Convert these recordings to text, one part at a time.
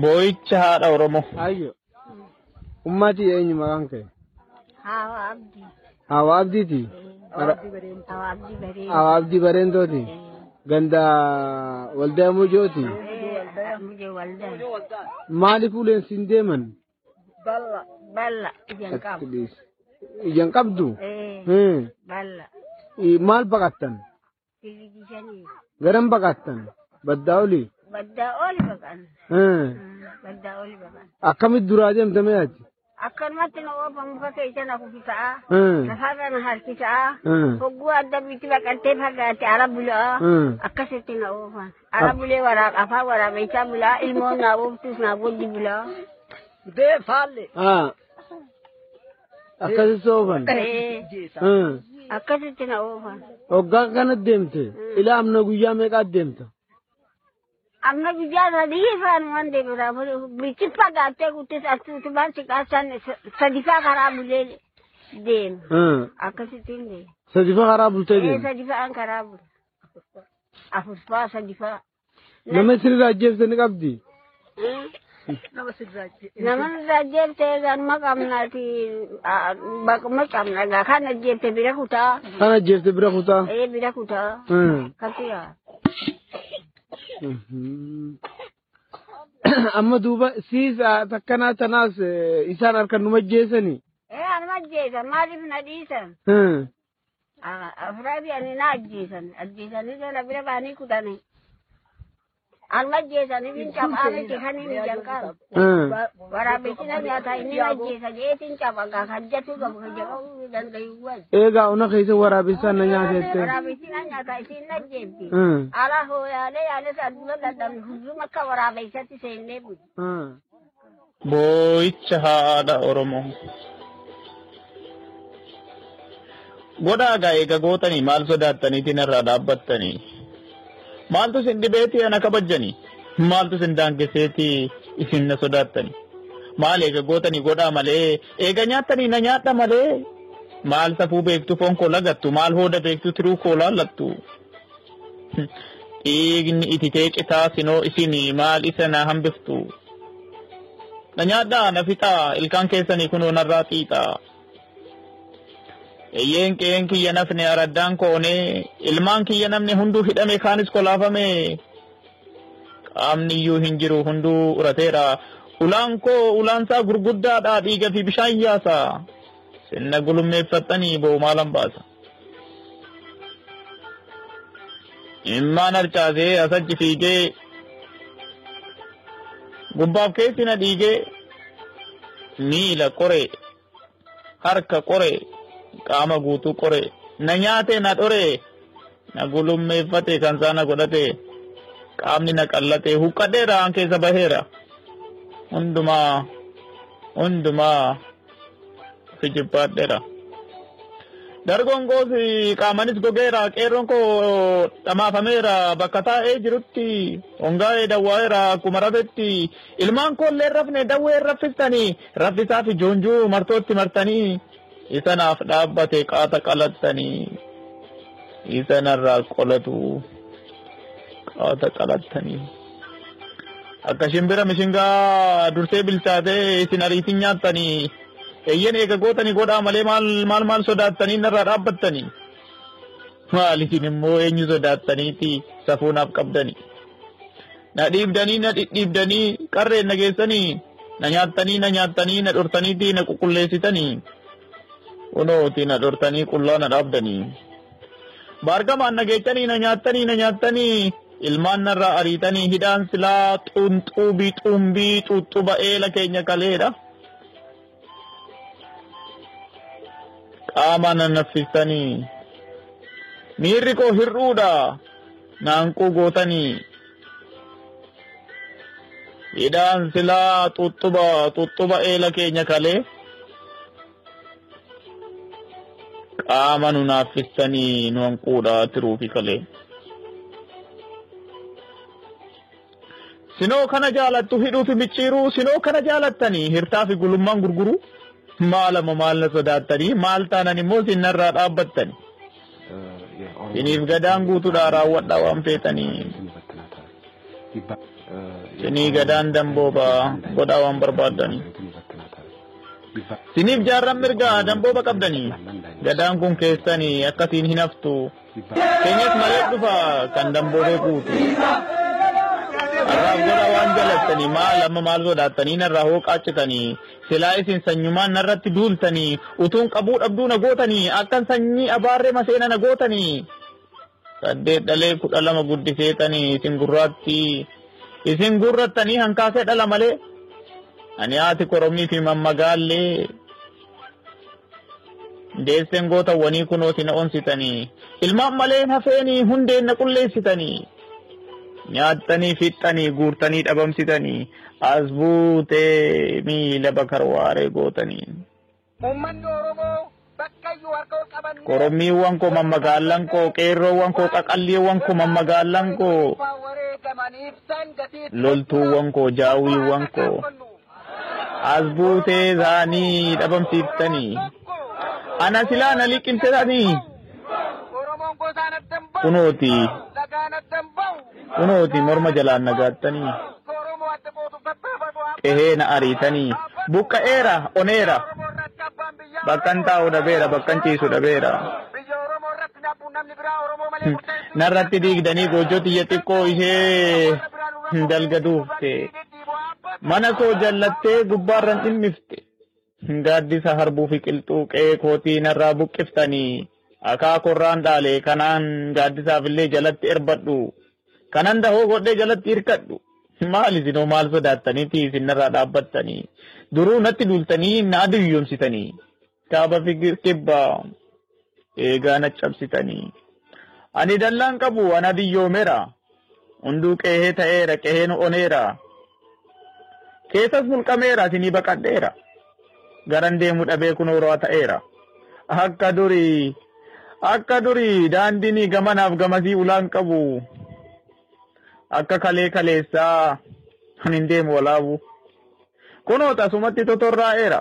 Boo'icha haadha Oromoo. Ayyo. Ummati eenyu maqaan kee? Hawa Abdi. Hawa Abdiiti. Hawa Abdii Bareentooti. Ganda waldaa waldaa. Maaliif uleen siin deeman? Balla. Ijaan qabu. Ijaan qabdu? Balla. Maal baqattan? Garan baqattan? Baddaa olii? Baddaa oli baqan. Hmm. Baddaa oli baqan. Akkamitti duraa deemtame ati? Akkanumatti na oofa muka keessa na kufisa'a. Hmm. Lafarra na harkisa'a. Hmm. Hogguu adda bitti baqattee fagaate ala bula'a. Hmm. Akkasitti na oofan. Ala bulee waraaq afaan waraabessaa bulaa ilmoon naa ooftus naa bojji bulaa. Bee faalle. Ah. Akkasitti oofan? Hmm. Akkasitti na oofan. Hoggaa kanatti deemte? Ilaa amna guyyaa meeqaat deemta? ಅಮ್ಮ ವಿಜಯದಲ್ಲಿ ಒಂದೇ ಬಿಚ್ಚಿಪ್ಪ ಗಾತೆ ಗುಟ್ಟಿ ಸತ್ತು ಬಾರ್ ಸಿಕ್ಕ ಸದಿಫಾ ಖರಾಬ್ ಉಲೇ दे आकाशी तीन दे। सजीफा खराब बोलते दे सजीफा खराब अफुस्पा सजीफा नमे श्री राजीव से निकाब दी। नमन राजीव से जन्म कामना थी बकम कामना गाखा नजीव से बिरख उठा। हाँ नजीव से बिरख उठा। ये बिरख उठा। कतिया Amma duuba siis takkanaa tanaas eh, isaan harkaan numa ajjeesanii? Ee anuma ajjeesan maaliif na dhiisan? Hmm. Afraafi ani na ajjeesan. Ajjeesanii jala bira baanii kudhanii. Anuma ajjeesanii fin cabaa miti kan inni jalqaba. Hmm. Waraabessina nyaataa inni na ajjeesa jeetiin caba gaa hajjatu qabu hajjaquu danda'u wayi. Eegaa ona keessa waraabessaan na nyaateette. Waraabessina nyaataa isiin na. Hmm. Ala hooyaalee yaales adduna dadhabne hunduma akka waraabessatti seennee buli. Boo'icha haadha Oromoo. Godhaa gaa eega gootanii maal sodaattaniitiin irraa dhaabbattanii? Maaltu isin dhibeetii ana kabajjanii? Maaltu isin daangesseetii isin na sodaattanii? Maal eega gootanii godhaa malee? Eega nyaattanii na nyaadha malee? Maal safuu beektu foon koo lagattu? Maal hooda beektu tiruu koo laallattu? Dhiigni ititee citaa sinoo isinii maal isa na hambiftu? Na nyaadhaa na fixaa ilkaan keessanii kunoo narraa xiixaa. Eeyyeen qe'een kiyya nafne araddaan koonee ilmaan kiyya namni hunduu hidhame kaanis kolaafame. Qaamni iyyuu hin jiru hunduu urateera. Ulaan koo ulaansaa gurguddaadha dhiiga fi bishaan yaasa. Sinna gulummeeffattanii boo maalan baasa. Immaan harcaasee asachi fiigee gubbaaf keessi na dhiigee miila qoree harka qoree qaama guutuu qoree na nyaate na dhoree na gulummeeffate kan saana godhate. Qaamni na qallate huqqadheera an keessa baheera. Hundumaa hundumaa. Fi jibbaadheera. Dargoon koos qaamanis gogeera. Qeerroon koo dhamaafameera. Bakka taa'ee jirutti hongaa'ee dawwaa'eera akkuma rafetti. Ilmaan koollee rafne dawwee raffistanii. Raffisaa fi joonjuu martootti martanii isanaaf dhaabbate qaata qalattanii isanarraa qolatu qaata qalattanii. Akka shimbira mishingaa dursee bilchaatee isin ariitiin nyaattanii eeyyen eega gootanii godhaa malee maal maal sodaattanii narraa dhaabbattanii? Maal isin immoo eenyu sodaattaniiti? Safuunaaf qabdanii. Na dhiibdanii na dhidhiibdanii qarreen na geessanii na nyaattanii na nyaattanii na dhortaniiti na qulqulleessitanii kunooti na dhortanii qullaa na dhaabdanii baargamaan na geechanii na nyaattanii na nyaattanii ilmaan narraa ariitanii hidhaan silaa xunxuubii xumbii xuxuba eela keenya kaleedha. qaama na naffisanii miirri koo hir'uudha naanquu gootanii hidhaan silaa xuxuba xuxuba eela keenya kalee qaama nu naaffisanii nu hanquudha tiruufi kalee. Sinoo kana jaalattu hidhuu fi micciiruu sinoo kana jaalattanii hirtaa fi gulummaan gurguruu. maalama maal na sodaattanii maal taanan immoo sinarraa dhaabbattani siniif gadaan guutuudhaa raawwadhaa waan feetanii Sinii gadaan dambooba godhaa waan barbaadanii. Siniif jaarran mirgaa dambooba qabdanii. Gadaan kun keessanii akkasiin hin haftu. Keenyas malee dhufa kan damboobee guutu. Har'aaf godha waan jalattanii maal amma maal sodaattanii narraa hoo qaacitanii silaa isin sanyumaan narratti duultanii utuun qabuu dhabduu na gootanii akkan sanyii abaarree maseena na gootanii. Saddeet dhalee kudha lama guddiseetanii isin gurraatti isin gurrattanii hankaasee dhala malee. Ani haati koromii fi mammagaallee deesseen gootawwanii kunoo si na onsitanii ilmaan malee hafeenii hundeen na qulleessitanii. nyaattanii fixxanii guurtanii dhabamsitanii as buutee miila bakarwaaree gootanii. Uummanni Oromoo bakka iyyuu harka ol qaban. Korommiiwwan koo mammagaallan koo qeerroowwan koo qaqalliiwwan koo mammagaallan koo loltuuwwan koo jaawwiiwwan koo as buutee isaanii dhabamsiiftanii. Ana silaa na liqimsitanii. Kunooti kunooti morma jalaan nagaattanii. Qehee na ariitanii buqqa'eera oneera bakkan taa'u dhabeera bakkan ciisu dhabeera narratti diigdanii goojjoo xiyya xiqqoo ishee hin dalgaduufte mana koo jallattee gubbaarran dhimmifte gaaddisa harbuu fi qilxuu qe'ee kootii narraa buqqiftanii akaakorraan dhaale kanaan gaaddisaaf illee jalatti erbadhu. Kanan dahoo godhee jalatti hirkadhu maal isinoo maal sodaattaniiti isinirraa dhaabbattanii? Duruu natti duultanii na adiyyoomsitanii kaaba fi kibba eegaa na cabsitanii. Ani dallaan qabu ana diyyoomeera hunduu qeehee ta'eera qeheen oneera keessas mulqameera isinii baqadheera. Garan deemu dhabee kun horaa ta'eera. Akka durii akka durii daandiin gamanaaf gamasii ulaan qabu. Akka kalee kaleessaa kan hin deemu walaabu. Kunoo tasumatti totorraa'eera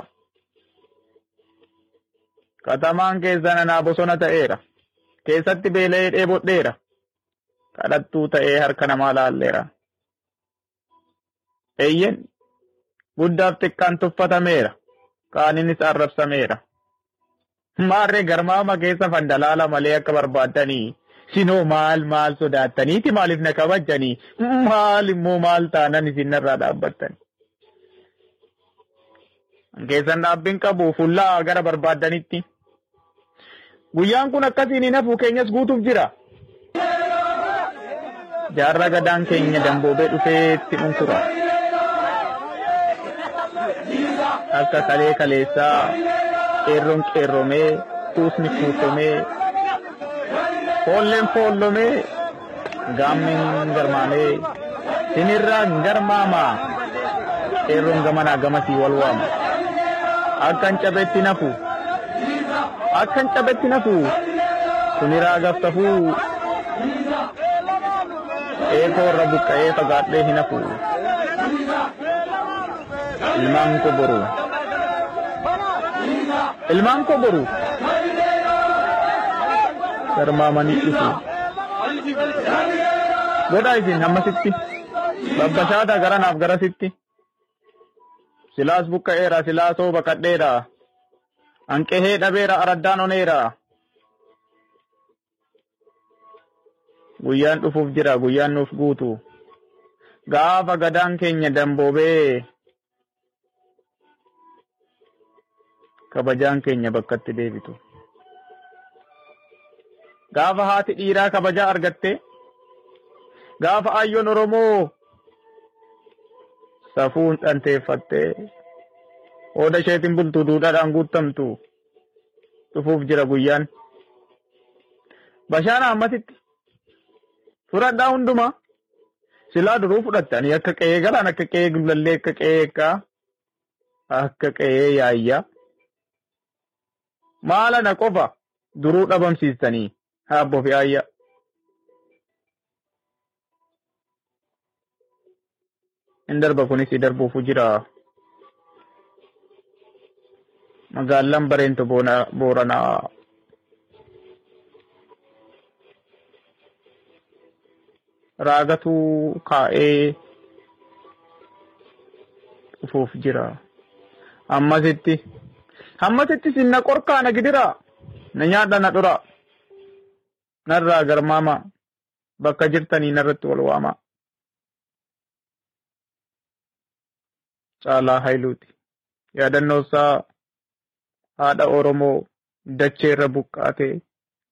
katamaan keessan anaa bosona ta'eera. Keessatti beela'ee dheebodheera. Kadhattuu ta'ee harka namaa laalleera. Eeyyen guddaaf xiqqaan tuffatameera. Kaaninis arrabsameera. Maarree garmaama keessa fandalaala malee akka barbaaddanii sinoo maal maal sodaattaniiti? Maaliif na kabajjanii? Maal immoo maal taanan isinirraa dhaabbattanii? Keessan dhaabbiin qabu fullaa gara barbaaddanitti guyyaan kun akkasiin hin hafu keenyas guutuuf jira. Jaarra gadaan keenya damboobee dhufeetti dhunkura akka kalee kaleessaa qeerroon qeerromee kuusni kuufamee foolleen foollomee gaammin garmaamee sinirraa garmaamaa qeerroon gamanaa gamasii wal waama akkan cabetti nafu akkan cabetti nafu suniraa gaftafuu eekoorra buqqa'ee fagaadhee hin hafu ilmaan koo boru ilmaan koo boru garmaamanii dhufu godhaa isin hammasitti babbashaata garanaaf garasitti silaas buqqa'eera silaasoo baqadheera hanqehee dhabeera araddaan oneera guyyaan dhufuuf jira guyyaan nuuf guutu gaafa gadaan keenya damboobee kabajaan keenya bakkatti deebitu. Gaafa haati dhiiraa kabajaa argatte gaafa ayyoon oromoo safuun dhanteeffattee hooda isheetiin bultu duudhaadhaan guuttamtu dhufuuf jira guyyaan. Bashaana ammasitti fudhadhaa hundumaa silaa duruu fudhattanii akka qe'ee galaan akka qe'ee gullallee akka qe'ee eekkaa akka qe'ee yaayyaa maala na qofa? Duruu dhabamsiistanii. Haabboo fi ayya. In darba kunis darbuufu jira. Magaalaan bareentu booranaa. Raagatu kaa'ee dhufuuf jira. Ammasitti hammasitti sinna qorkaa na gidira na nyaadha na dhura narraa garmaama bakka jirtanii narratti wal waama. Caalaa Haayiluuti. Yaadannoo isaa haadha Oromoo dachee irra buqqaatee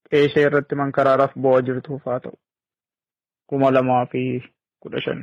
qeeshee irratti mankaraaraaf bu'aa jirtuuf haa ta'u. kuma lamaa fi kudha shan.